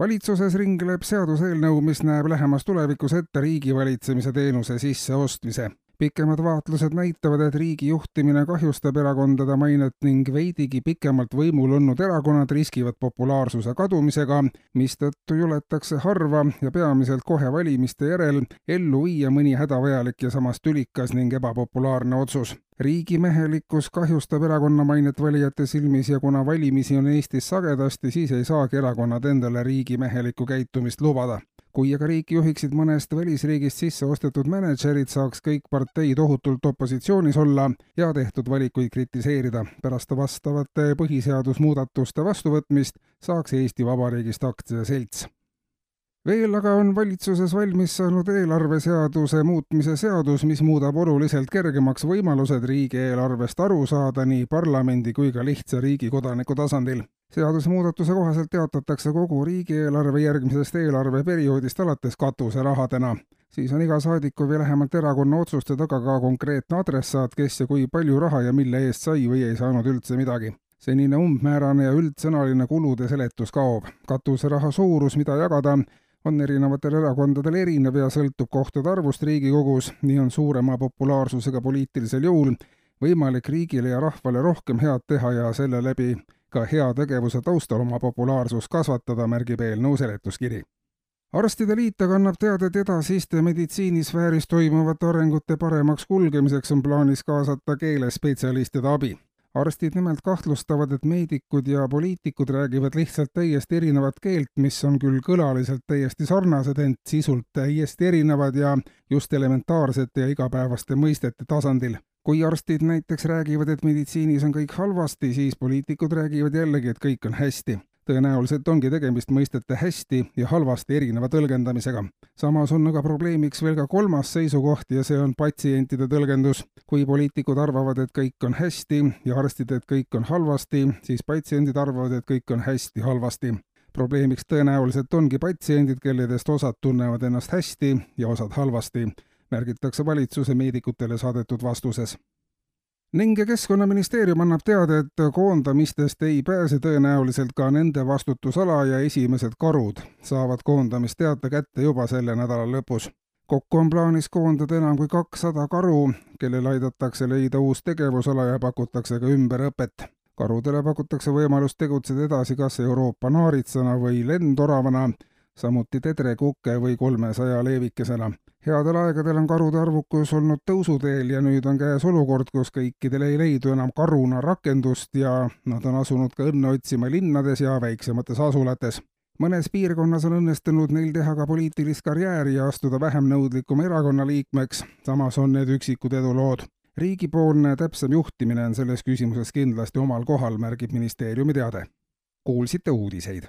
valitsuses ringleb seaduseelnõu, mis näeb lähemas tulevikus ette riigivalitsemise teenuse sisseostmise. pikemad vaatlused näitavad, et riigi juhtimine kahjustab erakondade mainet ning veidigi pikemalt võimul olnud erakonnad riskivad populaarsuse kadumisega, mistõttu juletakse harva ja peamiselt kohe valimiste järel ellu viia mõni hädavajalik ja samas tülikas ning ebapopulaarne otsus riigimehelikkus kahjustab erakonna mainet valijate silmis ja kuna valimisi on Eestis sagedasti, siis ei saagi erakonnad endale riigimehelikku käitumist lubada. kui aga riiki juhiksid mõnest välisriigist sisse ostetud mänedžerid, saaks kõik parteid ohutult opositsioonis olla ja tehtud valikuid kritiseerida. pärast vastavate põhiseadusmuudatuste vastuvõtmist saaks Eesti Vabariigist aktsiaselts veel aga on valitsuses valmis saanud eelarveseaduse muutmise seadus, mis muudab oluliselt kergemaks võimalused riigieelarvest aru saada nii parlamendi kui ka lihtsa riigikodaniku tasandil. seadusemuudatuse kohaselt jaotatakse kogu riigieelarve järgmisest eelarveperioodist alates katuserahadena. siis on iga saadiku või lähemalt erakonna otsuste taga ka konkreetne adressaat, kes ja kui palju raha ja mille eest sai või ei saanud üldse midagi senine umbmäärane ja üldsõnaline kulude seletus kaob. katuseraha suurus, mida jagada, on erinevatel erakondadel erinev ja sõltub kohtade arvust Riigikogus, nii on suurema populaarsusega poliitilisel jõul võimalik riigile ja rahvale rohkem head teha ja selle läbi ka heategevuse taustal oma populaarsust kasvatada, märgib eelnõu seletuskiri. arstide liit aga annab teada, et edasiste meditsiinisfääris toimuvate arengute paremaks kulgemiseks on plaanis kaasata keelespetsialistide abi arstid nimelt kahtlustavad, et meedikud ja poliitikud räägivad lihtsalt täiesti erinevat keelt, mis on küll kõlaliselt täiesti sarnased, ent sisult täiesti erinevad ja just elementaarsete ja igapäevaste mõistete tasandil. kui arstid näiteks räägivad, et meditsiinis on kõik halvasti, siis poliitikud räägivad jällegi, et kõik on hästi tõenäoliselt ongi tegemist mõistete hästi ja halvasti erineva tõlgendamisega. samas on aga probleemiks veel ka kolmas seisukoht ja see on patsientide tõlgendus. kui poliitikud arvavad, et kõik on hästi ja arstid, et kõik on halvasti, siis patsiendid arvavad, et kõik on hästi halvasti probleemiks tõenäoliselt ongi patsiendid, kelledest osad tunnevad ennast hästi ja osad halvasti, märgitakse valitsuse meedikutele saadetud vastuses ning Keskkonnaministeerium annab teada, et koondamistest ei pääse tõenäoliselt ka nende vastutusala ja esimesed karud saavad koondamisteate kätte juba selle nädala lõpus. kokku on plaanis koondada enam kui kakssada karu, kellel aidatakse leida uus tegevusala ja pakutakse ka ümberõpet. karudele pakutakse võimalust tegutseda edasi kas Euroopa naaritsana või lendoravana, samuti tedrekuke või kolmesaja leevikesena headel aegadel on karude arvukus olnud tõusuteel ja nüüd on käes olukord, kus kõikidel ei leidu enam karuna rakendust ja nad on asunud ka õnne otsima linnades ja väiksemates asulates. mõnes piirkonnas on õnnestunud neil teha ka poliitilist karjääri ja astuda vähem nõudlikuma erakonna liikmeks, samas on need üksikud edulood. riigipoolne täpsem juhtimine on selles küsimuses kindlasti omal kohal, märgib ministeeriumi teade. kuulsite uudiseid